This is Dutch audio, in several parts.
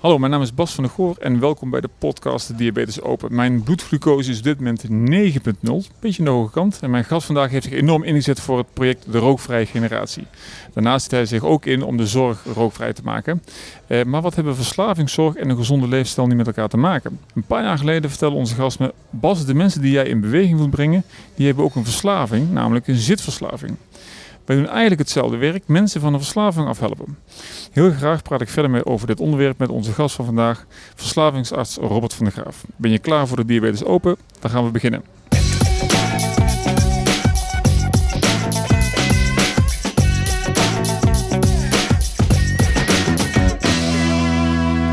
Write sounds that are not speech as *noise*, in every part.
Hallo, mijn naam is Bas van der Goor en welkom bij de podcast Diabetes Open. Mijn bloedglucose is op dit moment 9.0, beetje aan de hoge kant. En mijn gast vandaag heeft zich enorm ingezet voor het project De Rookvrije Generatie. Daarnaast zet hij zich ook in om de zorg rookvrij te maken. Eh, maar wat hebben verslavingszorg en een gezonde leefstijl niet met elkaar te maken? Een paar jaar geleden vertelde onze gast me... Bas, de mensen die jij in beweging wilt brengen, die hebben ook een verslaving, namelijk een zitverslaving. Wij doen eigenlijk hetzelfde werk, mensen van een verslaving afhelpen. Heel graag praat ik verder mee over dit onderwerp met onze gast van vandaag, verslavingsarts Robert van der Graaf. Ben je klaar voor de Diabetes Open? Dan gaan we beginnen.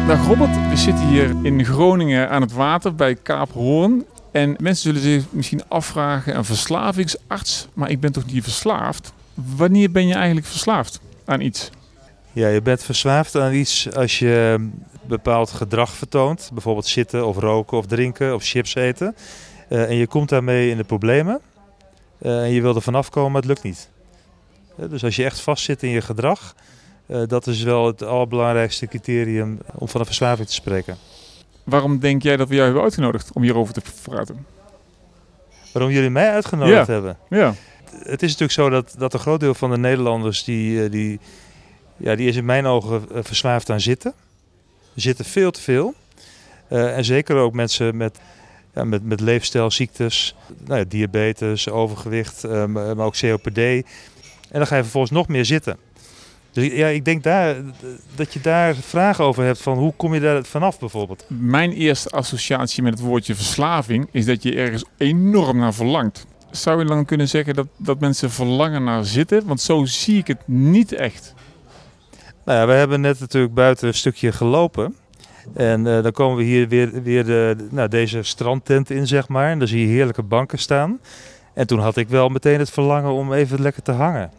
Dag Robert, we zitten hier in Groningen aan het water bij Kaap Hoorn. En mensen zullen zich misschien afvragen, een verslavingsarts, maar ik ben toch niet verslaafd? Wanneer ben je eigenlijk verslaafd aan iets? Ja, je bent verslaafd aan iets als je bepaald gedrag vertoont. Bijvoorbeeld zitten of roken of drinken of chips eten. Uh, en je komt daarmee in de problemen. Uh, en je wil er vanaf komen, maar het lukt niet. Uh, dus als je echt vastzit in je gedrag, dat is wel het allerbelangrijkste criterium om van een verslaving te spreken. Waarom denk jij dat we jou hebben uitgenodigd om hierover te praten? Waarom jullie mij uitgenodigd ja. hebben? Ja. Het is natuurlijk zo dat, dat een groot deel van de Nederlanders die, die, ja, die is in mijn ogen verslaafd aan zitten. Zitten veel te veel. Uh, en zeker ook mensen met, ja, met, met leefstijlziektes, nou ja, diabetes, overgewicht, maar ook COPD. En dan ga je vervolgens nog meer zitten. Dus ja, ik denk daar, dat je daar vragen over hebt van hoe kom je daar vanaf bijvoorbeeld? Mijn eerste associatie met het woordje verslaving is dat je ergens enorm naar verlangt. Zou je dan kunnen zeggen dat, dat mensen verlangen naar zitten? Want zo zie ik het niet echt. Nou ja, we hebben net natuurlijk buiten een stukje gelopen. En uh, dan komen we hier weer, weer de, nou, deze strandtent in, zeg maar. En dan zie je heerlijke banken staan. En toen had ik wel meteen het verlangen om even lekker te hangen.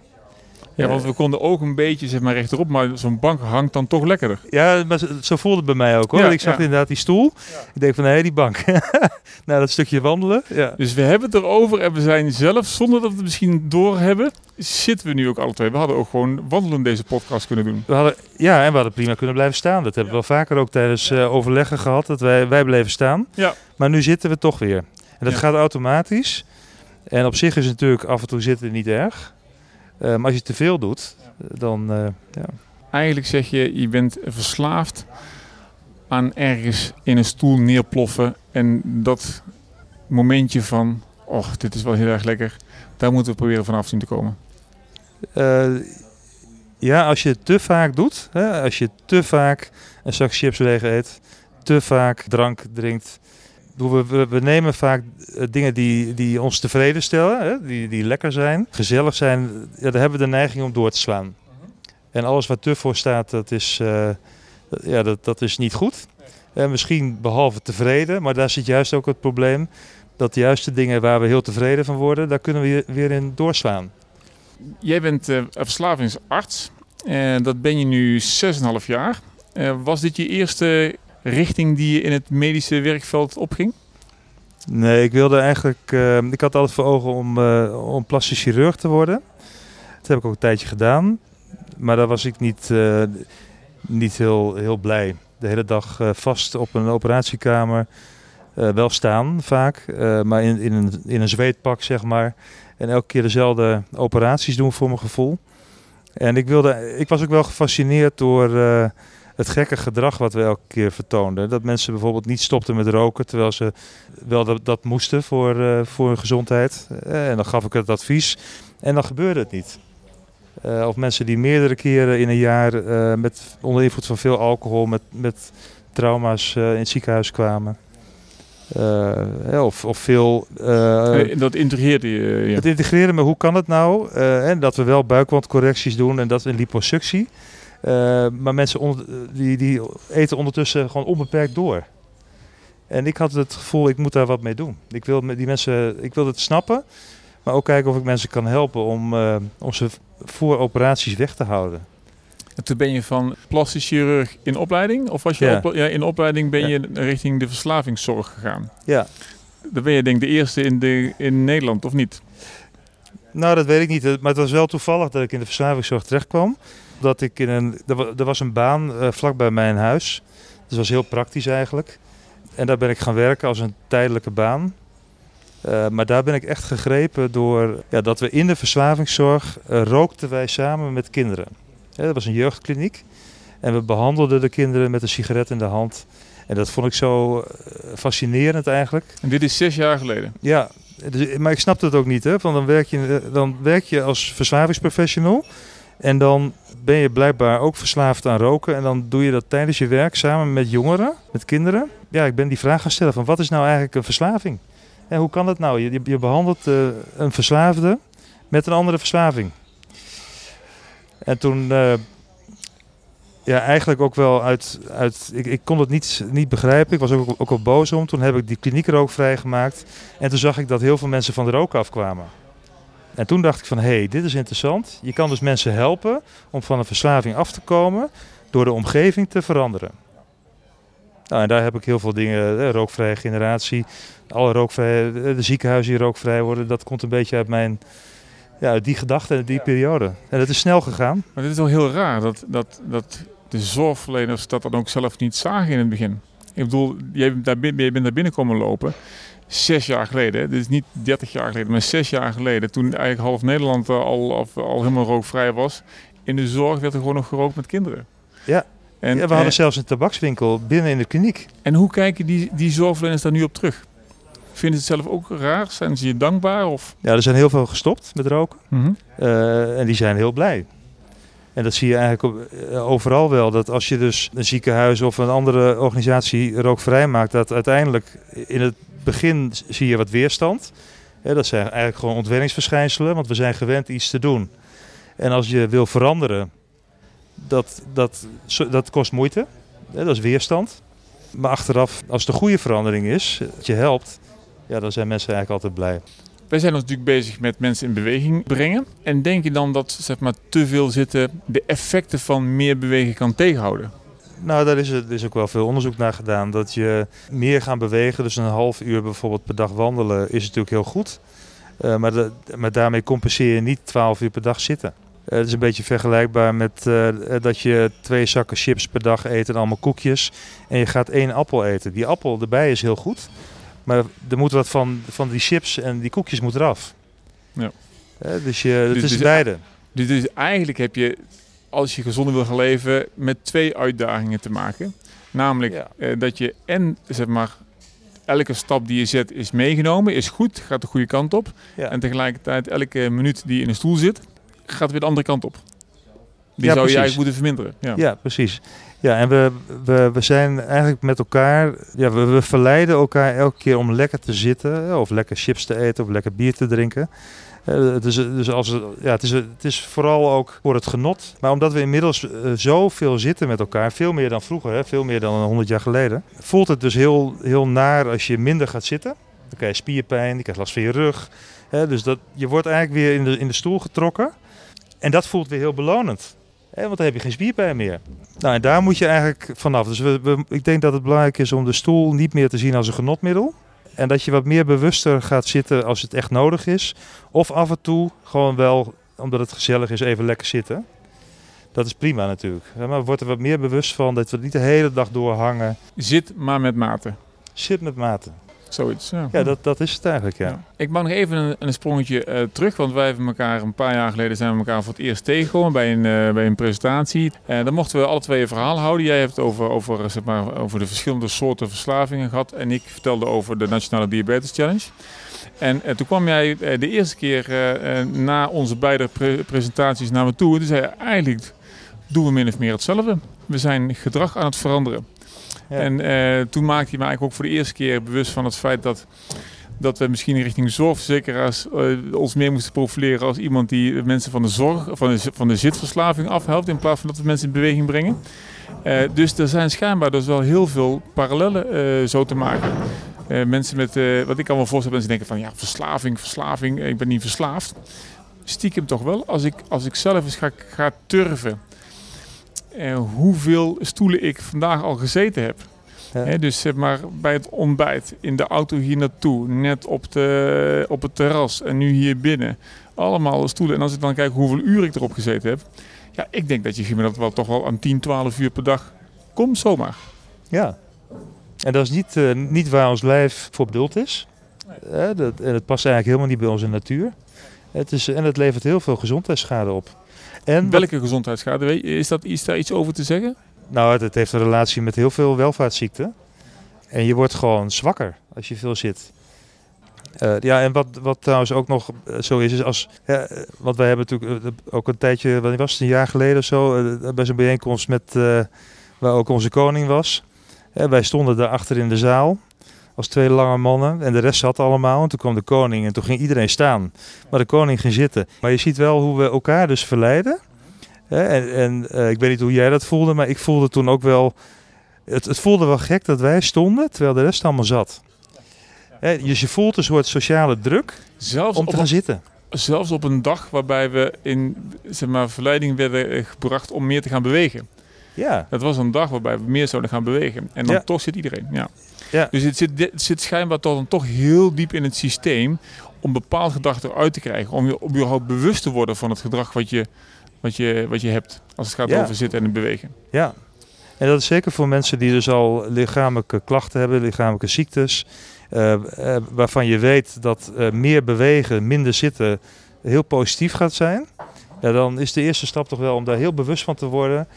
Ja, want we konden ook een beetje zeg maar rechterop, maar zo'n bank hangt dan toch lekkerder. Ja, maar zo voelde het bij mij ook hoor. Ja, ik zag ja. inderdaad die stoel. Ja. Ik denk van nee, die bank. *laughs* nou, dat stukje wandelen. Ja. Dus we hebben het erover en we zijn zelf, zonder dat we het misschien doorhebben, zitten we nu ook alle twee. We hadden ook gewoon wandelen deze podcast kunnen doen. We hadden, ja, en we hadden prima kunnen blijven staan. Dat hebben we wel vaker ook tijdens uh, overleggen gehad, dat wij, wij bleven staan. Ja. Maar nu zitten we toch weer. En dat gaat automatisch. En op zich is het natuurlijk af en toe zitten niet erg. Uh, maar als je te veel doet, dan uh, ja. Eigenlijk zeg je, je bent verslaafd aan ergens in een stoel neerploffen. En dat momentje van, oh, dit is wel heel erg lekker. Daar moeten we proberen vanaf zien te komen. Uh, ja, als je het te vaak doet, hè, als je te vaak een zak chips leeg eet, te vaak drank drinkt. We, we, we nemen vaak uh, dingen die, die ons tevreden stellen, hè, die, die lekker zijn, gezellig zijn. Ja, daar hebben we de neiging om door te slaan. En alles wat te voor staat, dat is, uh, ja, dat, dat is niet goed. En misschien behalve tevreden, maar daar zit juist ook het probleem. Dat de juiste dingen waar we heel tevreden van worden, daar kunnen we weer in doorslaan. Jij bent uh, verslavingsarts. En dat ben je nu 6,5 jaar. Was dit je eerste richting die je in het medische werkveld opging? Nee, ik wilde eigenlijk. Uh, ik had altijd voor ogen om, uh, om plastisch chirurg te worden. Dat heb ik ook een tijdje gedaan. Maar daar was ik niet, uh, niet heel, heel blij. De hele dag vast op een operatiekamer. wel staan vaak, maar in, in, een, in een zweetpak zeg maar. En elke keer dezelfde operaties doen voor mijn gevoel. En ik, wilde, ik was ook wel gefascineerd door het gekke gedrag wat we elke keer vertoonden. Dat mensen bijvoorbeeld niet stopten met roken, terwijl ze wel dat, dat moesten voor, uh, voor hun gezondheid. Uh, en dan gaf ik het advies en dan gebeurde het niet. Uh, of mensen die meerdere keren in een jaar met, onder invloed van veel alcohol met, met trauma's in het ziekenhuis kwamen. of, of veel. dat integreerde je. Ja. Het integreren, maar hoe kan het nou? en dat we wel buikwandcorrecties doen en dat in liposuctie. Uh, maar mensen onder, die, die eten ondertussen gewoon onbeperkt door. En ik had het gevoel, ik moet daar wat mee doen. Ik wil die mensen, ik wil het snappen, maar ook kijken of ik mensen kan helpen om, uh, om ze voor operaties weg te houden. En toen ben je van plastisch chirurg in opleiding? Of was je Ja. op, ja, in opleiding ben Ja. je richting de verslavingszorg gegaan? Ja, Dan ben je denk ik de eerste in, de, in Nederland, of niet? nou dat weet ik niet. Maar het was wel toevallig dat ik in de verslavingszorg terecht kwam. Dat ik in een, er wa- was een baan uh, vlak bij mijn huis. Dus dat was heel praktisch eigenlijk. En daar ben ik gaan werken als een tijdelijke baan. Uh, maar daar ben ik echt gegrepen door ja, dat we in de verslavingszorg uh, rookten wij samen met kinderen. Ja, dat was een jeugdkliniek. En we behandelden de kinderen met een sigaret in de hand. En dat vond ik zo fascinerend eigenlijk. En dit is zes jaar geleden? Ja, dus, maar ik snapte het ook niet. Hè? Want dan werk, je, dan werk je als verslavingsprofessional. En dan ben je blijkbaar ook verslaafd aan roken. En dan doe je dat tijdens je werk samen met jongeren, met kinderen. Ja, ik ben die vraag gaan stellen van wat is nou eigenlijk een verslaving? En hoe kan dat nou? Je, je behandelt uh, een verslaafde met een andere verslaving. En toen, uh, ja, eigenlijk ook wel uit, uit ik, ik kon het niet, niet begrijpen. Ik was ook, ook wel boos om. Toen heb ik die kliniek vrijgemaakt. En toen zag ik dat heel veel mensen van de rook afkwamen. En toen dacht ik van, hé, hey, dit is interessant. Je kan dus mensen helpen om van een verslaving af te komen door de omgeving te veranderen. Nou, en daar heb ik heel veel dingen, de rookvrije generatie, alle rookvrije, de ziekenhuizen die rookvrij worden, dat komt een beetje uit mijn, ja, uit die gedachte en die periode. En dat is snel gegaan. Maar dit is wel heel raar, dat, dat, dat de zorgverleners dat dan ook zelf niet zagen in het begin. Ik bedoel, jij bent daar, jij bent daar binnen komen lopen zes jaar geleden, dit is niet 30 jaar geleden, maar zes jaar geleden, toen eigenlijk half Nederland eh, al, al helemaal rookvrij was, in de zorg werd er gewoon nog gerookt met kinderen. Ja, en, ja we hadden zelfs een tabakswinkel binnen in de kliniek. En hoe kijken die, die zorgverleners daar nu op terug? Vinden ze het zelf ook raar? Zijn ze je dankbaar? Of? Ja, er zijn heel veel gestopt met roken. Mm en die zijn heel blij. En dat zie je eigenlijk eh, overal wel. Dat als je dus een ziekenhuis of een andere organisatie rookvrij maakt, dat uiteindelijk in het begin zie je wat weerstand. dat zijn eigenlijk gewoon ontwenningsverschijnselen, want we zijn gewend iets te doen. En als je wil veranderen, dat, dat, dat kost moeite. dat is weerstand. Maar achteraf, als het een goede verandering is, dat je helpt, ja, dan zijn mensen eigenlijk altijd blij. Wij zijn ons natuurlijk bezig met mensen in beweging brengen. En denk je dan dat zeg maar, te veel zitten de effecten van meer bewegen kan tegenhouden? Nou, daar is, er is ook wel veel onderzoek naar gedaan. Dat je meer gaan bewegen, dus een half uur bijvoorbeeld per dag wandelen, is natuurlijk heel goed. Uh, maar, de, maar daarmee compenseer je niet 12 uur per dag zitten. Uh, het is een beetje vergelijkbaar met uh, dat je twee zakken chips per dag eet en allemaal koekjes. En je gaat één appel eten. Die appel erbij is heel goed. Maar er moet wat van, van die chips en die koekjes moet eraf. Ja. dus je, het dus, is dus, beide. Dus, dus eigenlijk heb je als je gezonder wil gaan leven, met twee uitdagingen te maken. Namelijk eh, dat je en zeg maar elke stap die je zet is meegenomen, is goed, gaat de goede kant op. En tegelijkertijd elke minuut die je in een stoel zit, gaat weer de andere kant op. Die zou je eigenlijk moeten verminderen. Ja, ja precies. Ja, en we, we, we zijn eigenlijk met elkaar, ja, we, we verleiden elkaar elke keer om lekker te zitten, of lekker chips te eten, of lekker bier te drinken. Dus, dus als, ja, het, is, het is vooral ook voor het genot. Maar omdat we inmiddels uh, zoveel zitten met elkaar, veel meer dan vroeger, hè, veel meer dan 100 jaar geleden, voelt het dus heel, heel naar als je minder gaat zitten. Dan krijg je spierpijn, je krijgt last van je rug. Hè, dus dat, je wordt eigenlijk weer in de, in de stoel getrokken. En dat voelt weer heel belonend. Hè, want dan heb je geen spierpijn meer. Nou, en daar moet je eigenlijk vanaf. Dus we, we, ik denk dat het belangrijk is om de stoel niet meer te zien als een genotmiddel. En dat je wat meer bewuster gaat zitten als het echt nodig is. Of af en toe gewoon wel, omdat het gezellig is, even lekker zitten. Dat is prima natuurlijk. Maar word er wat meer bewust van dat we niet de hele dag doorhangen. Zit maar met mate. Zit met mate. Zoiets. Ja, ja dat, dat is het eigenlijk, ja. Ik mag nog even een, een sprongetje uh, terug, want wij hebben elkaar een paar jaar geleden zijn we elkaar voor het eerst tegengekomen bij een, uh, bij een presentatie. En uh, dan mochten we alle twee een verhaal houden. Jij hebt het over, over, zeg maar, over de verschillende soorten verslavingen gehad en ik vertelde over de Nationale Diabetes Challenge. En toen kwam jij de eerste keer na onze beide pre presentaties naar me toe en toen zei je eigenlijk doen we min of meer hetzelfde. We zijn gedrag aan het veranderen. En uh, toen maakte hij me eigenlijk ook voor de eerste keer bewust van het feit dat, dat we misschien richting zorgverzekeraars uh, ons meer moesten profileren als iemand die mensen van de zorg, van de, van de zitverslaving afhelpt, in plaats van dat we mensen in beweging brengen. Uh, dus er zijn schijnbaar dus wel heel veel parallellen zo te maken. mensen met, wat ik me voorstellen, mensen denken van ja, verslaving, verslaving, ik ben niet verslaafd. Stiekem toch wel, als ik, als ik zelf eens ga, ga turven uh, hoeveel stoelen ik vandaag al gezeten heb. dus zeg maar bij het ontbijt, in de auto hier naartoe, net op, de, op het terras en nu hier binnen. Allemaal stoelen. En als ik dan kijk hoeveel uur ik erop gezeten heb. Ja, ik denk dat je gemiddeld wel toch wel aan 10, 12 uur per dag komt zomaar. Ja. En dat is niet, eh, niet waar ons lijf voor bedoeld is. Dat, en het past eigenlijk helemaal niet bij onze natuur. Het is, en het levert heel veel gezondheidsschade op. En wat- Welke gezondheidsschade? Is, dat, is daar iets over te zeggen? nou, het, heeft een relatie met heel veel welvaartsziekten. En je wordt gewoon zwakker als je veel zit. Eh, ja, en wat, wat trouwens ook nog eh, zo is, is als. Ja, eh, want wij hebben natuurlijk ook een tijdje, wanneer was het, een jaar geleden of zo, bij zo'n bijeenkomst met. waar ook onze koning was. Wij stonden daar achter in de zaal. Als twee lange mannen. En de rest zat allemaal. En toen kwam de koning en toen ging iedereen staan. Maar de koning ging zitten. Maar je ziet wel hoe we elkaar dus verleiden. En en eh, ik weet niet hoe jij dat voelde, maar ik voelde toen ook wel. Het, het voelde wel gek dat wij stonden terwijl de rest allemaal zat. Dus je voelt een soort sociale druk Zelfs om te gaan een, zitten. zelfs op een dag waarbij we in zeg maar, verleiding werden eh, gebracht om meer te gaan bewegen. Ja, Dat was een dag waarbij we meer zouden gaan bewegen. En dan Ja. toch zit iedereen. Ja. Ja. Dus het zit, het zit schijnbaar toch, dan toch heel diep in het systeem om bepaald gedrag eruit te krijgen. Om je om überhaupt bewust te worden van het gedrag wat je, wat je, wat je hebt. Als het gaat Ja. over zitten en bewegen. ja. En dat is zeker voor mensen die dus al lichamelijke klachten hebben, lichamelijke ziektes. eh, eh, waarvan je weet dat eh, meer bewegen, minder zitten heel positief gaat zijn. Ja, dan is de eerste stap toch wel om daar heel bewust van te worden.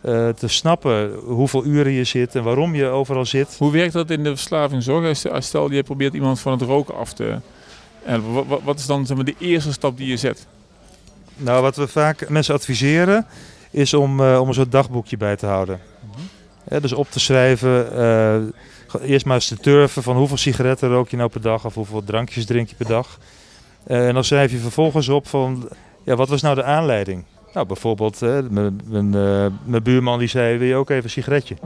Eh, te snappen hoeveel uren je zit en waarom je overal zit. Hoe werkt dat in de verslavingszorg? Stel, je probeert iemand van het roken af te... En wa- wa- wat is dan zeg maar, de eerste stap die je zet? Nou, wat we vaak mensen adviseren is om, eh, om een soort dagboekje bij te houden. Hè, dus op te schrijven, eh, eerst maar eens te turven van hoeveel sigaretten rook je nou per dag of hoeveel drankjes drink je per dag. En dan schrijf je vervolgens op van, ja, wat was nou de aanleiding? Nou, bijvoorbeeld, eh, mijn, buurman die zei, wil je ook even een sigaretje?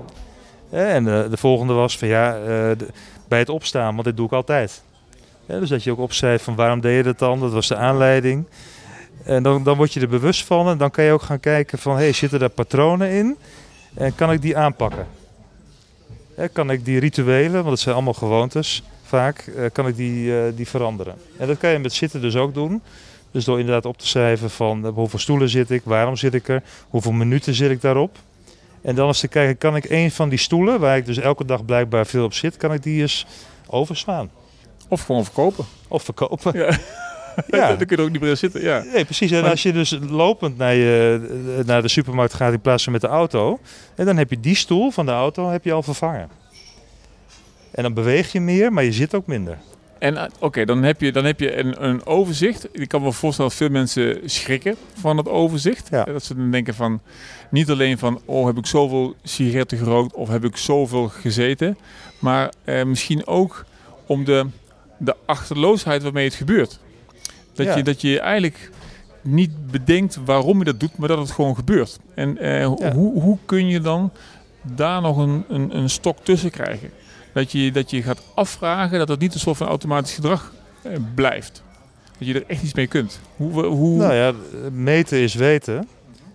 En eh, de volgende was van, ja, eh, bij het opstaan, want dit doe ik altijd. Dus dat je ook opschrijft van waarom deed je dat dan? Dat was de aanleiding. En dan, dan word je er bewust van en dan kan je ook gaan kijken van, hey, zitten daar patronen in? En kan ik die aanpakken? Kan ik die rituelen, want het zijn allemaal gewoontes vaak, kan ik die, die veranderen? En dat kan je met zitten dus ook doen. Dus door inderdaad op te schrijven van eh, hoeveel stoelen zit ik, waarom zit ik er, hoeveel minuten zit ik daarop. En dan eens te kijken, kan ik een van die stoelen, waar ik dus elke dag blijkbaar veel op zit, kan ik die eens overslaan? Of gewoon verkopen. Of verkopen? Ja. *laughs* Ja. *laughs* dan kun je er ook niet meer in zitten. Ja. Nee, precies. En als je dus lopend naar, je, naar de supermarkt gaat in plaats van met de auto, en dan heb je die stoel van de auto heb je al vervangen. En dan beweeg je meer, maar je zit ook minder. En eh, oké, dan heb je, dan heb je een, een overzicht. Ik kan me voorstellen dat veel mensen schrikken van het overzicht. Ja. Dat ze dan denken van, niet alleen van, oh heb ik zoveel sigaretten gerookt of heb ik zoveel gezeten. Maar eh, misschien ook om de, de achterloosheid waarmee het gebeurt. Dat, Ja. je, dat je eigenlijk niet bedenkt waarom je dat doet, maar dat het gewoon gebeurt. En eh, Ja. hoe, hoe kun je dan daar nog een, een, een stok tussen krijgen? Dat je, dat je gaat afvragen dat het niet een soort van automatisch gedrag eh, blijft. Dat je er echt iets mee kunt. Hoe, hoe, Nou ja, meten is weten.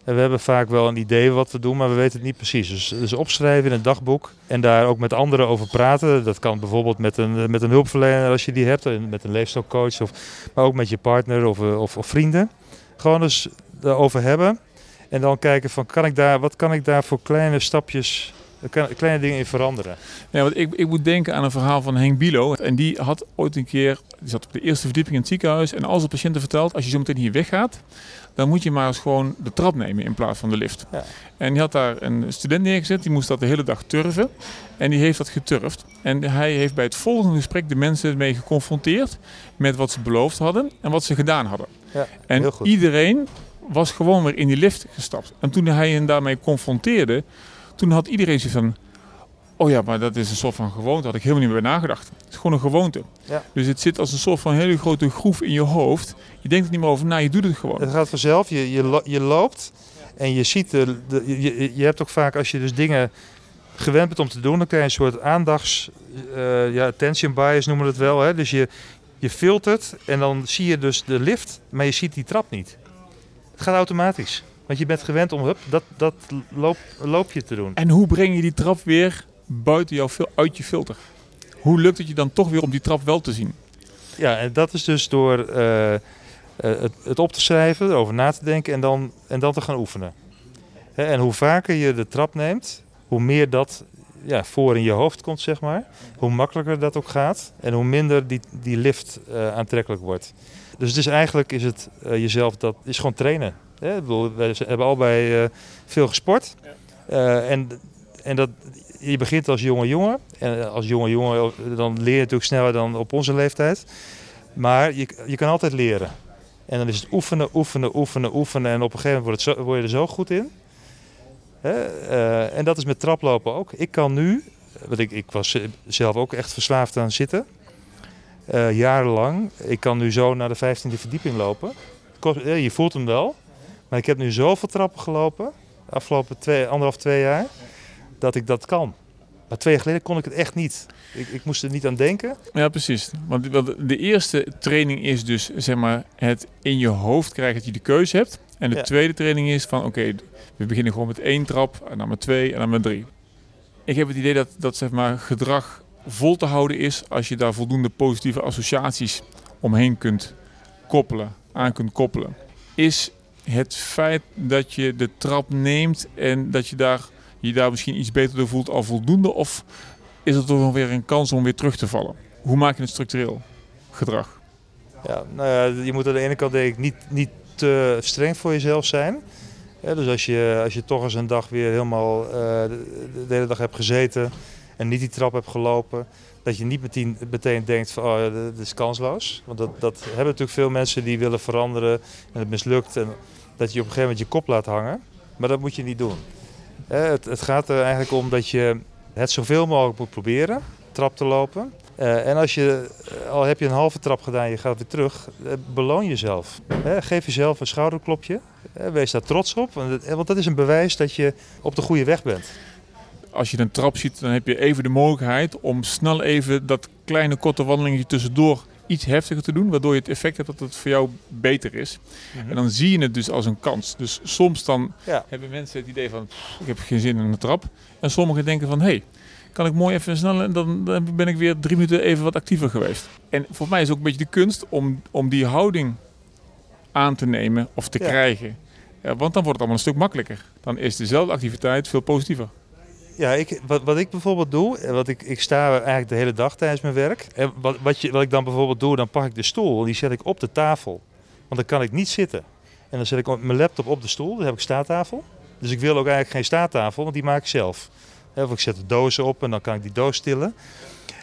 En we hebben vaak wel een idee wat we doen, maar we weten het niet precies. Dus, dus opschrijven in een dagboek en daar ook met anderen over praten. Dat kan bijvoorbeeld met een, met een hulpverlener als je die hebt, met een leefstijlcoach, of, maar ook met je partner of, eh, of, of vrienden. Gewoon dus daarover hebben en dan kijken van kan ik daar, wat kan ik daar voor kleine stapjes, kan- kleine dingen in veranderen. Ja, want ik, ik moet denken aan een verhaal van Henk Bilo. En die had ooit een keer, die zat op de eerste verdieping in het ziekenhuis. En als de patiënten vertelt, als je zo meteen hier weggaat, dan moet je maar eens gewoon de trap nemen in plaats van de lift. Ja. En die had daar een student neergezet, die moest dat de hele dag turven. En die heeft dat geturfd. En hij heeft bij het volgende gesprek de mensen mee geconfronteerd met wat ze beloofd hadden en wat ze gedaan hadden. Ja, en iedereen was gewoon weer in die lift gestapt. En toen hij hen daarmee confronteerde, toen had iedereen zoiets van... Oh ja, maar dat is een soort van gewoonte. Had ik helemaal niet meer bij nagedacht. Het is gewoon een gewoonte. Ja. Dus het zit als een soort van hele grote groef in je hoofd. Je denkt er niet meer over na, je doet het gewoon. Het gaat vanzelf, je, je, lo- je loopt en je ziet, de, de, je, je hebt ook vaak als je dus dingen gewend bent om te doen, dan krijg je een soort aandachts, eh, ja, attention bias noemen we het wel. Hè? Dus je, je filtert en dan zie je dus de lift, maar je ziet die trap niet. Het gaat automatisch, want je bent gewend om hup, dat, dat loop, loopje te doen. En hoe breng je die trap weer buiten jouw uit je filter? Hoe lukt het je dan toch weer om die trap wel te zien? Ja, en dat is dus door eh, eh, het, het op te schrijven, erover na te denken en dan, en dan te gaan oefenen. Hè, en hoe vaker je de trap neemt, hoe meer dat ja, voor in je hoofd komt, zeg maar. Hoe makkelijker dat ook gaat en hoe minder die, die lift uh, aantrekkelijk wordt. Dus het is eigenlijk is het jezelf, dat is gewoon trainen. Hè? Ik bedoel, we hebben allebei uh, veel gesport. en, en dat, je begint als jonge jongen. En als jonge jongen dan leer je natuurlijk sneller dan op onze leeftijd. Maar je, je kan altijd leren. En dan is het oefenen, oefenen, oefenen, oefenen. En op een gegeven moment word, zo, word je er zo goed in. Uh, en dat is met traplopen ook. Ik kan nu, want ik, ik was zelf ook echt verslaafd aan zitten. Uh, jarenlang. Ik kan nu zo naar de 15e verdieping lopen. Kost, je voelt hem wel. Maar ik heb nu zoveel trappen gelopen. De afgelopen twee, anderhalf, twee jaar. Dat ik dat kan. Maar twee jaar geleden kon ik het echt niet. Ik, ik moest er niet aan denken. Ja, precies. Want de eerste training is dus zeg maar het in je hoofd krijgen dat je de keuze hebt. En de ja. tweede training is van oké, okay, we beginnen gewoon met één trap en dan met twee en dan met drie. Ik heb het idee dat, dat zeg maar, gedrag vol te houden is als je daar voldoende positieve associaties omheen kunt koppelen, aan kunt koppelen. Is het feit dat je de trap neemt en dat je daar, je daar misschien iets beter door voelt al voldoende? Of is er toch weer een kans om weer terug te vallen? Hoe maak je het structureel gedrag? Ja, nou ja, je moet aan de ene kant denk ik niet, niet te streng voor jezelf zijn. Dus als je, als je toch eens een dag weer helemaal de, de, hele dag hebt gezeten en niet die trap hebt gelopen, dat je niet meteen, meteen denkt van oh, dit is kansloos. Want dat, dat hebben natuurlijk veel mensen die willen veranderen en het mislukt en dat je op een gegeven moment je kop laat hangen. Maar dat moet je niet doen. Het, het gaat er eigenlijk om dat je het zoveel mogelijk moet proberen, trap te lopen. Uh, en als je, al heb je een halve trap gedaan, je gaat weer terug, beloon jezelf. Geef jezelf een schouderklopje. wees daar trots op, want dat is een bewijs dat je op de goede weg bent. Als je een trap ziet, dan heb je even de mogelijkheid om snel even dat kleine korte wandelingetje tussendoor iets heftiger te doen, waardoor je het effect hebt dat het voor jou beter is. Mm -hmm. En dan zie je het dus als een kans. Dus soms dan ja. hebben mensen het idee van, ik heb geen zin in een trap. En sommigen denken van, hé, hey, kan ik mooi even snel en dan, dan ben ik weer drie minuten even wat actiever geweest. En voor mij is ook een beetje de kunst om, om die houding aan te nemen of te ja. krijgen. Ja, want dan wordt het allemaal een stuk makkelijker. Dan is dezelfde activiteit veel positiever. Ja, ik, wat, wat ik bijvoorbeeld doe, wat ik, ik sta eigenlijk de hele dag tijdens mijn werk. En wat, wat, je, wat ik dan bijvoorbeeld doe, dan pak ik de stoel en die zet ik op de tafel. Want dan kan ik niet zitten. En dan zet ik mijn laptop op de stoel, dan heb ik staattafel. Dus ik wil ook eigenlijk geen staattafel, want die maak ik zelf. Of ik zet de dozen op en dan kan ik die doos stillen.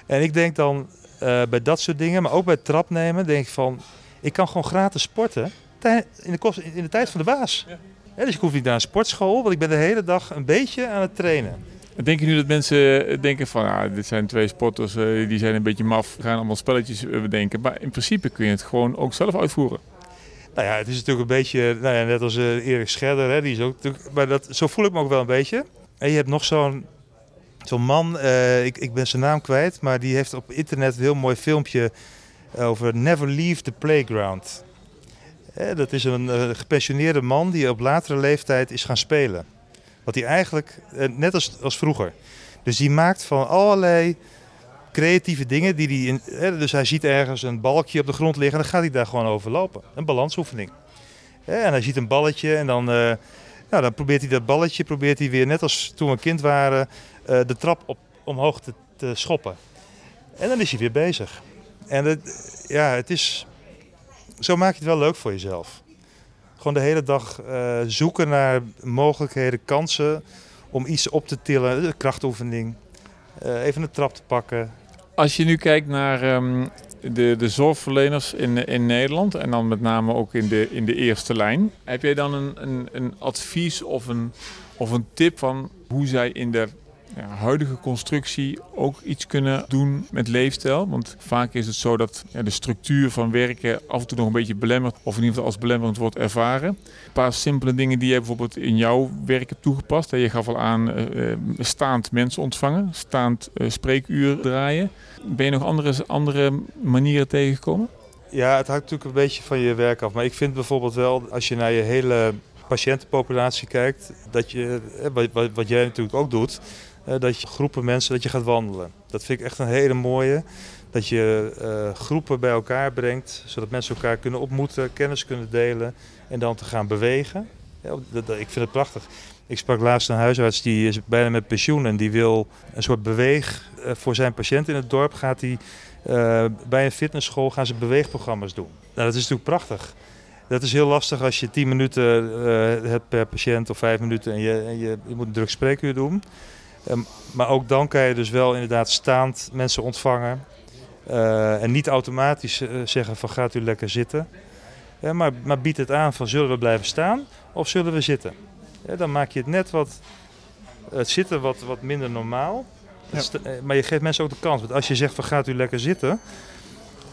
En ik denk dan uh, bij dat soort dingen, maar ook bij het trap nemen, denk ik van, ik kan gewoon gratis sporten in de, kost, in de tijd van de baas. Ja. Ja, dus ik hoef niet naar een sportschool, want ik ben de hele dag een beetje aan het trainen. Denk je nu dat mensen denken van, ah, dit zijn twee sporters, uh, die zijn een beetje maf, gaan allemaal spelletjes bedenken. Maar in principe kun je het gewoon ook zelf uitvoeren. Nou ja, het is natuurlijk een beetje, nou ja, net als Erik Scherder, hè, die is ook, maar dat, zo voel ik me ook wel een beetje. En je hebt nog zo'n Zo'n man, ik, ik ben zijn naam kwijt, maar die heeft op internet een heel mooi filmpje over Never Leave the Playground. Eh, dat is een gepensioneerde man die op latere leeftijd is gaan spelen. Wat hij eigenlijk, uh, net als, als vroeger. Dus die maakt van allerlei creatieve dingen die hij in, dus hij ziet ergens een balkje op de grond liggen en dan gaat hij daar gewoon over lopen. Een balansoefening. en hij ziet een balletje en dan, nou, dan probeert hij dat balletje probeert hij weer, net als toen we kind waren, uh, de trap op, omhoog te, te, schoppen. En dan is hij weer bezig. En het, ja, het is, zo maak je het wel leuk voor jezelf. Gewoon de hele dag uh, zoeken naar mogelijkheden, kansen om iets op te tillen. De krachtoefening, uh, even een trap te pakken. Als je nu kijkt naar um, de, de zorgverleners in, in Nederland en dan met name ook in de, in de eerste lijn. Heb jij dan een, een, een advies of een, of een tip van hoe zij in de huidige constructie ook iets kunnen doen met leefstijl. Want vaak is het zo dat ja, de structuur van werken af en toe nog een beetje belemmerd, of in ieder geval als belemmerend wordt ervaren. Een paar simpele dingen die je bijvoorbeeld in jouw werk hebt toegepast. Je gaf al aan uh, staand mensen ontvangen, staand uh, spreekuur draaien. Ben je nog andere, andere manieren tegengekomen? Ja, het hangt natuurlijk een beetje van je werk af. Maar ik vind bijvoorbeeld wel, als je naar je hele patiëntenpopulatie kijkt, dat je, wat, wat, wat jij natuurlijk ook doet, dat je groepen mensen dat je gaat wandelen. Dat vind ik echt een hele mooie. Dat je uh, groepen bij elkaar brengt, zodat mensen elkaar kunnen ontmoeten, kennis kunnen delen en dan te gaan bewegen. Ik vind het prachtig. Ik sprak laatst een huisarts die is bijna met pensioen en die wil een soort beweeg eh, voor zijn patiënt in het dorp. Gaat hij eh, bij een fitnessschool gaan ze beweegprogramma's doen. Nou, dat is natuurlijk prachtig. Dat is heel lastig als je 10 minuten hebt per patiënt of 5 minuten en je, je, je moet een druk spreekuur doen. Um, maar ook dan kan je dus wel inderdaad staand mensen ontvangen. Uh, en niet automatisch uh, zeggen van gaat u lekker zitten. Uh, maar, maar bied het aan van zullen we blijven staan of zullen we zitten. dan maak je het net wat, het zitten wat, wat minder normaal. Ja. Maar je geeft mensen ook de kans. Want als je zegt van gaat u lekker zitten.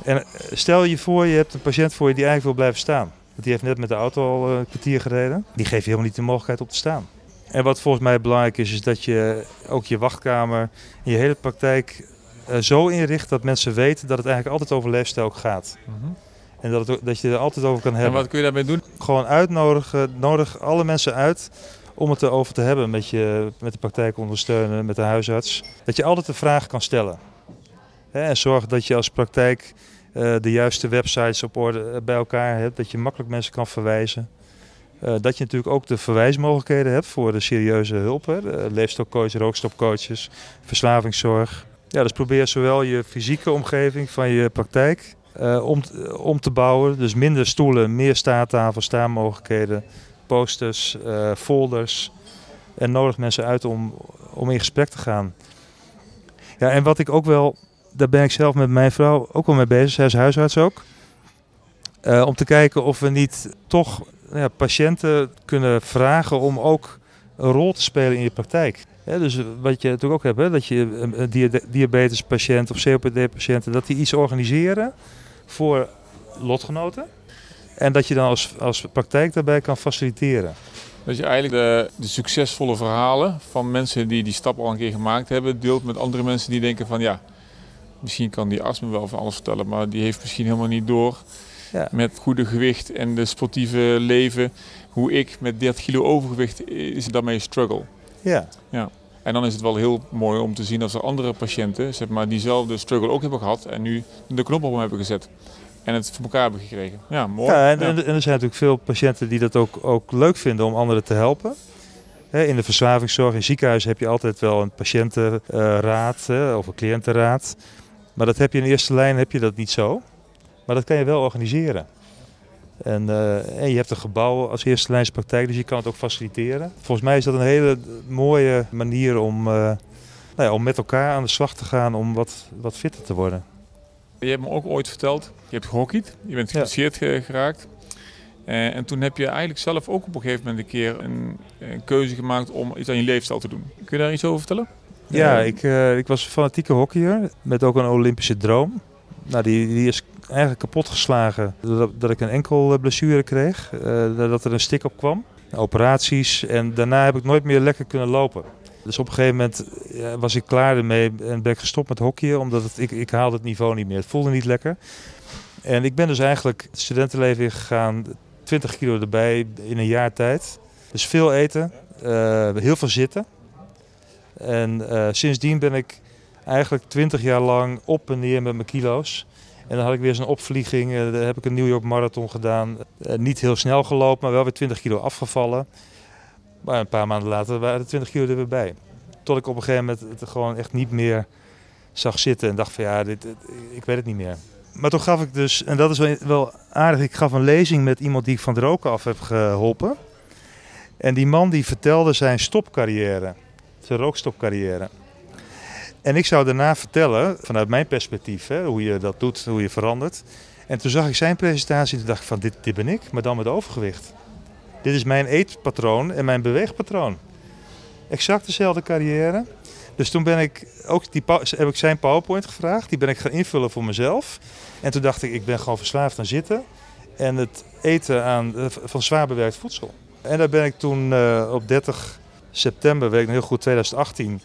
En stel je voor je hebt een patiënt voor je die eigenlijk wil blijven staan. Want die heeft net met de auto al een kwartier gereden. Die geef je helemaal niet de mogelijkheid om te staan. En wat volgens mij belangrijk is, is dat je ook je wachtkamer en je hele praktijk uh, zo inricht dat mensen weten dat het eigenlijk altijd over leefstijl gaat. Mm -hmm. En dat, het, dat je er altijd over kan hebben. En wat kun je daarmee doen? Gewoon uitnodigen, nodig alle mensen uit om het erover te hebben met, je, met de praktijk ondersteunen, met de huisarts. Dat je altijd de vraag kan stellen. Hè, en zorg dat je als praktijk uh, de juiste websites op orde bij elkaar hebt, dat je makkelijk mensen kan verwijzen. Uh, dat je natuurlijk ook de verwijsmogelijkheden hebt voor de serieuze hulp. Hè? Leefstijlcoaches, rookstopcoaches, verslavingszorg. Ja, dus probeer zowel je fysieke omgeving van je praktijk uh, om, om te bouwen. Dus minder stoelen, meer staattafels, staanmogelijkheden, posters, folders. En nodig mensen uit om, om in gesprek te gaan. Ja, en wat ik ook wel, daar ben ik zelf met mijn vrouw ook wel mee bezig, zij is huisarts ook. Om te kijken of we niet toch ja, patiënten kunnen vragen om ook een rol te spelen in je praktijk. Dus wat je natuurlijk ook hebt, hè, dat je diabetespatiënt of COPD-patiënten, dat die iets organiseren voor lotgenoten. En dat je dan als, als praktijk daarbij kan faciliteren. Dat je eigenlijk de, de, succesvolle verhalen van mensen die die stap al een keer gemaakt hebben, deelt met andere mensen die denken van ja, misschien kan die arts wel van alles vertellen, maar die heeft misschien helemaal niet door ja. met goede gewicht en de sportieve leven. Hoe ik met 30 kilo overgewicht is daarmee struggle. Ja. ja. En dan is het wel heel mooi om te zien dat er andere patiënten zeg maar, diezelfde struggle ook hebben gehad en nu de knop op hem hebben gezet. En het voor elkaar hebben gekregen. Ja, mooi. Ja, en, ja. en, er zijn natuurlijk veel patiënten die dat ook, ook leuk vinden om anderen te helpen. In de verslavingszorg, in ziekenhuizen heb je altijd wel een patiëntenraad of een cliëntenraad. Maar dat heb je in eerste lijn heb je dat niet zo. Maar dat kan je wel organiseren. En, uh, en, je hebt een gebouw als eerste lijnspraktijk, dus je kan het ook faciliteren. Volgens mij is dat een hele mooie manier om, uh, nou ja, om met elkaar aan de slag te gaan om wat, wat fitter te worden. Je hebt me ook ooit verteld, je hebt gehockeyd, je bent geïnteresseerd ja. geraakt. Uh, en toen heb je eigenlijk zelf ook op een gegeven moment een keer een, een, keuze gemaakt om iets aan je leefstijl te doen. Kun je daar iets over vertellen? Ja, ik, ik was fanatieke hockeyer met ook een Olympische droom. Nou, die, die is eigenlijk kapot geslagen doordat dat ik een enkel blessure kreeg. Uh, dat er een stik op kwam. Operaties en daarna heb ik nooit meer lekker kunnen lopen. Dus op een gegeven moment ja, was ik klaar ermee en ben ik gestopt met hockeyen. Omdat ik, ik haalde het niveau niet meer. Het voelde niet lekker. En ik ben dus eigenlijk het studentenleven ingegaan. 20 kilo erbij in een jaar tijd. Dus veel eten, heel veel zitten. En sindsdien ben ik eigenlijk 20 jaar lang op en neer met mijn kilo's. En dan had ik weer zo'n opvlieging. Uh, daar heb ik een New York Marathon gedaan. Uh, niet heel snel gelopen, maar wel weer 20 kilo afgevallen. Maar een paar maanden later waren de 20 kilo er weer bij. Tot ik op een gegeven moment het gewoon echt niet meer zag zitten. En dacht van ja, dit, ik weet het niet meer. Maar toen gaf ik dus, en dat is wel, wel aardig, ik gaf een lezing met iemand die ik van het roken af heb geholpen. En die man die vertelde zijn stopcarrière, zijn rookstopcarrière. En ik zou daarna vertellen, vanuit mijn perspectief, hè, hoe je dat doet, hoe je verandert. En toen zag ik zijn presentatie en dacht ik van dit, dit ben ik, maar dan met overgewicht. Dit is mijn eetpatroon en mijn beweegpatroon. Exact dezelfde carrière. Dus toen ben ik ook die, heb ik zijn PowerPoint gevraagd. Die ben ik gaan invullen voor mezelf. En toen dacht ik, ik ben gewoon verslaafd aan zitten. En het eten aan, van zwaar bewerkt voedsel. En daar ben ik toen uh, op 30 september, weet ik nog heel goed, 2018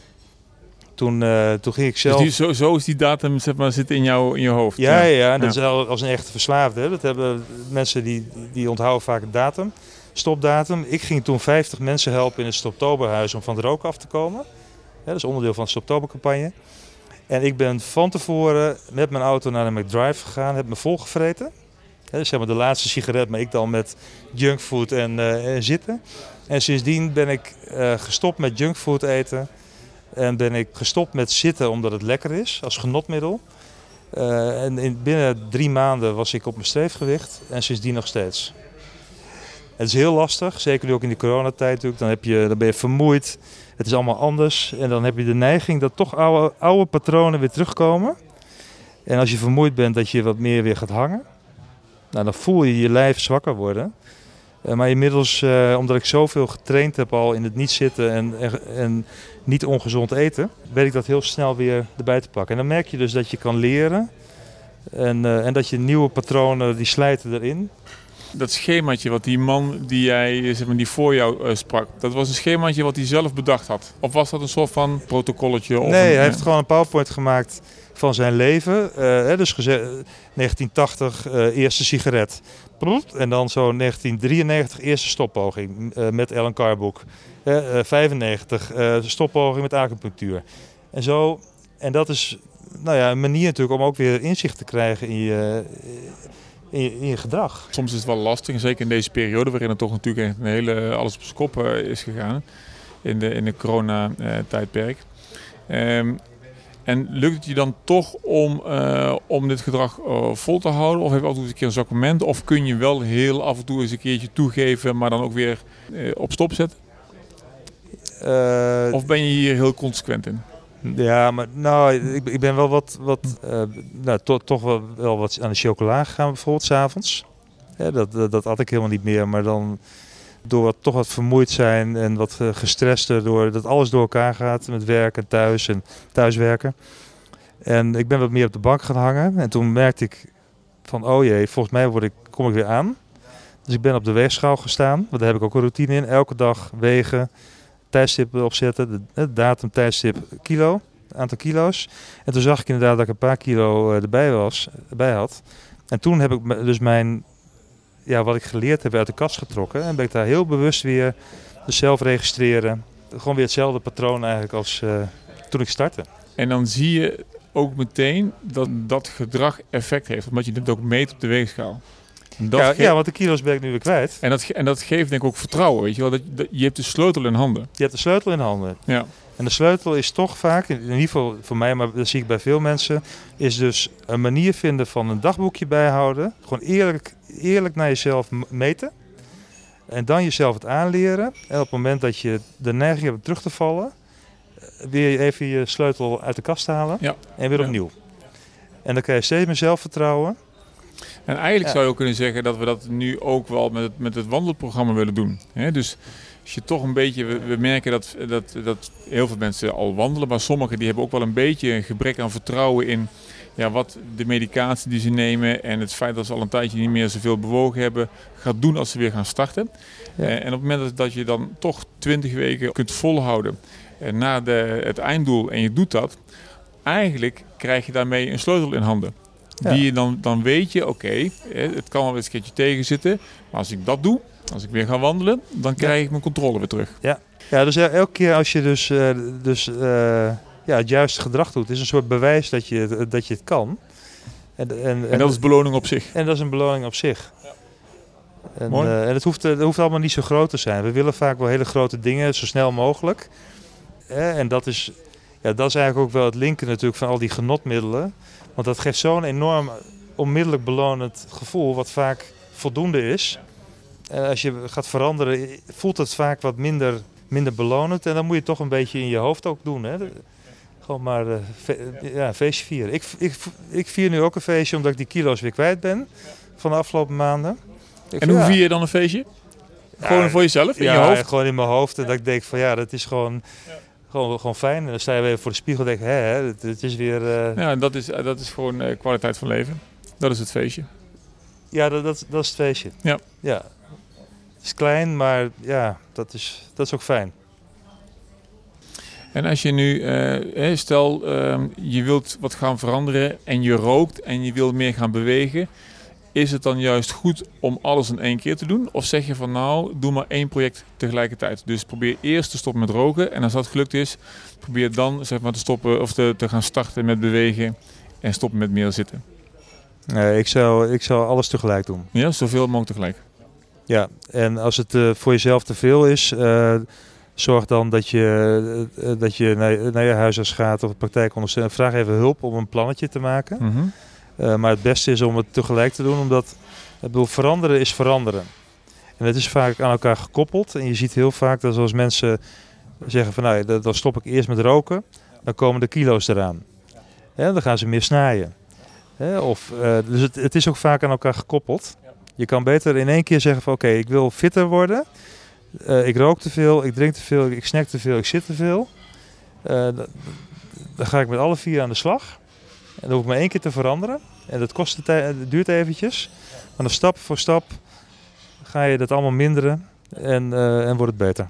toen, uh, toen ging ik zelf... Dus die, zo, zo is die datum zeg maar, zit in, jou, in je hoofd? Ja, ja, ja dat ja. is als een echte verslaafde. Dat hebben mensen die, die onthouden vaak een datum, stopdatum. Ik ging toen 50 mensen helpen in het Stoptoberhuis om van de rook af te komen. Ja, dat is onderdeel van de Stoptobercampagne. En ik ben van tevoren met mijn auto naar de McDrive gegaan, heb me volgevreten. Hè, zeg maar de laatste sigaret, maar ik dan met junkfood en, eh, en zitten. En sindsdien ben ik eh, gestopt met junkfood eten. En ben ik gestopt met zitten omdat het lekker is, als genotmiddel. Eh, en in, binnen drie maanden was ik op mijn streefgewicht en sindsdien nog steeds. Het is heel lastig, zeker nu ook in de coronatijd natuurlijk. Dan, heb je, dan ben je vermoeid, het is allemaal anders. En dan heb je de neiging dat toch oude, oude patronen weer terugkomen. En als je vermoeid bent, dat je wat meer weer gaat hangen. Nou, dan voel je je lijf zwakker worden. Uh, maar inmiddels, uh, omdat ik zoveel getraind heb al in het niet zitten en, en, en, niet ongezond eten, weet ik dat heel snel weer erbij te pakken. En dan merk je dus dat je kan leren en, uh, en dat je nieuwe patronen, die slijten erin. Dat schemaatje wat die man die jij, zeg maar, die voor jou sprak, dat was een schemaatje wat hij zelf bedacht had? Of was dat een soort van protocolletje? Of nee, een, hij heeft gewoon een PowerPoint gemaakt van zijn leven. Uh, dus gezegd, 1980 uh, eerste sigaret. En dan zo 1993 eerste stoppoging uh, met Ellen Carboek. 95 stoppoging met acupunctuur. En zo, en dat is nou ja, een manier natuurlijk om ook weer inzicht te krijgen in je, in je, gedrag. Soms is het wel lastig, zeker in deze periode waarin het toch natuurlijk een hele alles op zijn kop is gegaan. In de, in de corona-tijdperk. Um, en lukt het je dan toch om, uh, om dit gedrag uh, vol te houden? Of heb je altijd een keer een zwak moment? Of kun je wel heel af en toe eens een keertje toegeven, maar dan ook weer uh, op stop zetten? of ben je hier heel consequent in? Ja, maar nou, ik, ik ben wel wat, wat nou, to, toch wel, wel wat aan de chocola gegaan bijvoorbeeld, s'avonds. Ja, dat, dat, dat had ik helemaal niet meer, maar dan door wat, toch wat vermoeid zijn en wat gestrester door dat alles door elkaar gaat met werk en thuis en thuiswerken. En ik ben wat meer op de bank gaan hangen en toen merkte ik van oh jee, volgens mij word ik, kom ik weer aan. Dus ik ben op de weegschaal gestaan, want daar heb ik ook een routine in. Elke dag wegen, tijdstip opzetten, de, de datum, tijdstip, kilo, aantal kilo's. En toen zag ik inderdaad dat ik een paar kilo erbij, was, erbij had. En toen heb ik dus mijn ja, wat ik geleerd heb uit de kast getrokken. En ben ik daar heel bewust weer zelf registreren. Gewoon weer hetzelfde patroon eigenlijk als uh, toen ik startte. En dan zie je ook meteen dat dat gedrag effect heeft. Omdat je het ook meet op de weegschaal. Dat ja, ja, want de kilo's ben ik nu weer kwijt. En dat, en dat geeft denk ik ook vertrouwen. Weet je, wel? Dat, dat, je hebt de sleutel in handen. Je hebt de sleutel in handen. Ja. En de sleutel is toch vaak, in ieder geval voor mij, maar dat zie ik bij veel mensen, is dus een manier vinden van een dagboekje bijhouden. Gewoon eerlijk, eerlijk naar jezelf meten. En dan jezelf het aanleren. En op het moment dat je de neiging hebt om terug te vallen, weer even je sleutel uit de kast halen ja. en weer opnieuw. Ja. En dan krijg je steeds meer zelfvertrouwen. En eigenlijk ja. zou je ook kunnen zeggen dat we dat nu ook wel met het, met het wandelprogramma willen doen. He, dus als je toch een beetje, we, we, merken dat, dat, dat heel veel mensen al wandelen, maar sommigen die hebben ook wel een beetje een gebrek aan vertrouwen in ja, wat de medicatie die ze nemen en het feit dat ze al een tijdje niet meer zoveel bewogen hebben, gaat doen als ze weer gaan starten. Ja. en op het moment dat je dan toch 20 weken kunt volhouden naar de, het einddoel en je doet dat, eigenlijk krijg je daarmee een sleutel in handen. Ja. Die je dan, dan weet je, oké, okay, het kan wel eens een keertje tegenzitten, maar als ik dat doe, als ik weer ga wandelen, dan krijg ik mijn controle weer terug. Ja, ja dus elke keer als je dus, dus uh, ja, het juiste gedrag doet, is een soort bewijs dat je, dat je het kan. En, en, en, en dat is beloning op zich. En dat is een beloning op zich. Ja. En, uh, en het, hoeft, het hoeft allemaal niet zo groot te zijn. We willen vaak wel hele grote dingen, zo snel mogelijk. en dat is, ja, dat is eigenlijk ook wel het linken natuurlijk van al die genotmiddelen. Want dat geeft zo'n enorm onmiddellijk belonend gevoel, wat vaak voldoende is. En als je gaat veranderen, voelt het vaak wat minder, minder belonend. En dan moet je het toch een beetje in je hoofd ook doen. Hè? Gewoon maar uh, fe ja, een feestje vieren. Ik, ik, ik vier nu ook een feestje omdat ik die kilo's weer kwijt ben van de afgelopen maanden. Ik en hoe vier je dan een feestje? Gewoon ja, voor jezelf, in ja, je hoofd? gewoon in mijn hoofd. En dat ik denk van ja, dat is gewoon... Gewoon, gewoon fijn. En dan sta je weer voor de spiegel en denk hè, het, het is weer... Uh... Ja, dat is, dat is gewoon uh, kwaliteit van leven. Dat is het feestje. Ja, dat, dat, dat is het feestje. Ja. ja. Het is klein, maar ja, dat is, dat is ook fijn. En als je nu, uh, stel uh, je wilt wat gaan veranderen en je rookt en je wilt meer gaan bewegen. Is het dan juist goed om alles in één keer te doen? Of zeg je van nou, doe maar één project tegelijkertijd. Dus probeer eerst te stoppen met roken. En als dat gelukt is, probeer dan zeg maar, te stoppen of te, te gaan starten met bewegen en stoppen met meer zitten. Nee, ik zou, ik zou alles tegelijk doen. Ja, zoveel mogelijk tegelijk. Ja, en als het uh, voor jezelf te veel is, uh, zorg dan dat je, uh, dat je naar, naar, je huisarts gaat of de praktijkondersteuner. Vraag even hulp om een plannetje te maken. Mm -hmm. maar het beste is om het tegelijk te doen, omdat ik bedoel, veranderen is veranderen. En het is vaak aan elkaar gekoppeld. En je ziet heel vaak dat als mensen zeggen van nou, dan stop ik eerst met roken, dan komen de kilo's eraan. Ja, dan gaan ze meer snijden. of, dus het, het is ook vaak aan elkaar gekoppeld. Je kan beter in één keer zeggen van oké, ik wil fitter worden. Uh, ik rook te veel, ik drink te veel, ik snack te veel, ik zit te veel. Uh, dan ga ik met alle vier aan de slag. En dan hoef ik maar één keer te veranderen. En dat kost het duurt eventjes. Maar dan stap voor stap ga je dat allemaal minderen en, uh, en wordt het beter.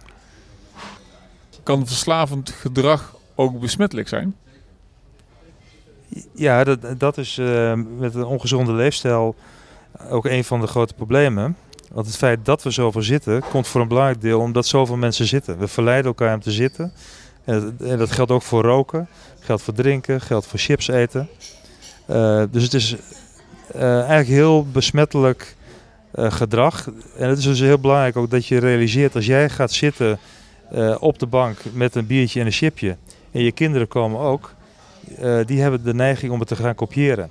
Kan verslavend gedrag ook besmettelijk zijn? Ja, dat, dat is met een ongezonde leefstijl ook een van de grote problemen. Want het feit dat we zoveel zitten, komt voor een belangrijk deel omdat zoveel mensen zitten. We verleiden elkaar om te zitten. En, en dat geldt ook voor roken, geldt voor drinken, geldt voor chips eten. Uh, dus het is uh, eigenlijk heel besmettelijk uh, gedrag. En het is dus heel belangrijk ook dat je realiseert als jij gaat zitten op de bank met een biertje en een chipje. En je kinderen komen ook. die hebben de neiging om het te gaan kopiëren.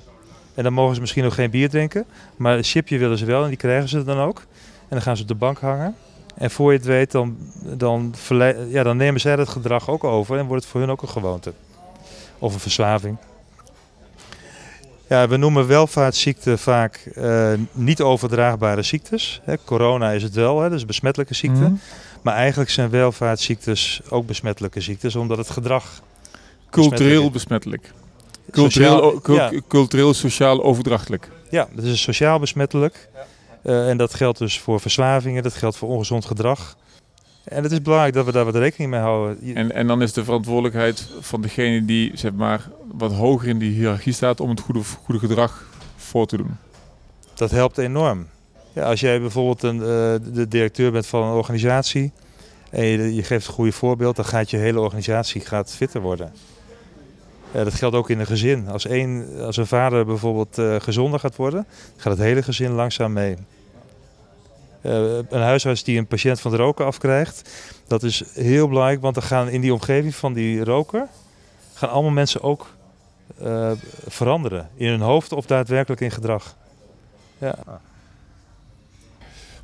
En dan mogen ze misschien nog geen bier drinken. Maar een chipje willen ze wel en die krijgen ze dan ook. En dan gaan ze op de bank hangen. En voor je het weet, dan, dan, ja, dan nemen zij dat gedrag ook over en wordt het voor hun ook een gewoonte. Of een verslaving. Ja, we noemen welvaartsziekten vaak uh, niet overdraagbare ziektes. Hè, corona is het wel, hè, dat is een besmettelijke ziekte. Mhm. Maar eigenlijk zijn welvaartsziektes ook besmettelijke ziektes, omdat het gedrag Cultureel besmettelijk. Cultureel, Sociaal- ja. cultureel sociaal overdrachtelijk. Ja, dat is sociaal besmettelijk. Eh, en dat geldt dus voor verslavingen, dat geldt voor ongezond gedrag. En het is belangrijk dat we daar wat rekening mee houden. En, en dan is de verantwoordelijkheid van degene die zeg maar, wat hoger in die hiërarchie staat om het goede, goede gedrag voor te doen. Dat helpt enorm. Ja, als jij bijvoorbeeld een, eh, de directeur bent van een organisatie en je, je geeft een goede voorbeeld, dan gaat je hele organisatie gaat fitter worden. Ja, dat geldt ook in een gezin. Als, één, als een vader bijvoorbeeld eh, gezonder gaat worden, gaat het hele gezin langzaam mee. Eh, een huisarts die een patiënt van het roken afkrijgt, dat is heel belangrijk, want dan gaan in die omgeving van die roker gaan allemaal mensen ook eh, veranderen. In hun hoofd of daadwerkelijk in gedrag. Ja.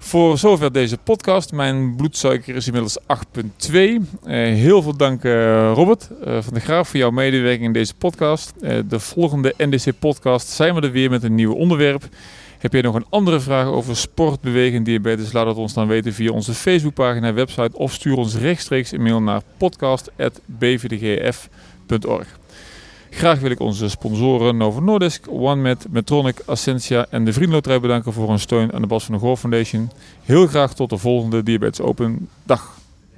Voor zover deze podcast. Mijn bloedsuiker is inmiddels 8,2. Eh, heel veel dank eh, Robert eh, van de Graaf voor jouw medewerking in deze podcast. De volgende NDC podcast zijn we er weer met een nieuw onderwerp. Heb jij nog een andere vraag over sport, bewegen en diabetes? Laat het ons dan weten via onze Facebookpagina, website of stuur ons rechtstreeks een mail naar podcast.bvdgf.org. Graag wil ik onze sponsoren Novo Nordisk, OneMed, Metronic, Ascensia en de Vriendloterij bedanken voor hun steun aan de Bas van de Goor Foundation. Heel graag tot de volgende Diabetes Open. Dag!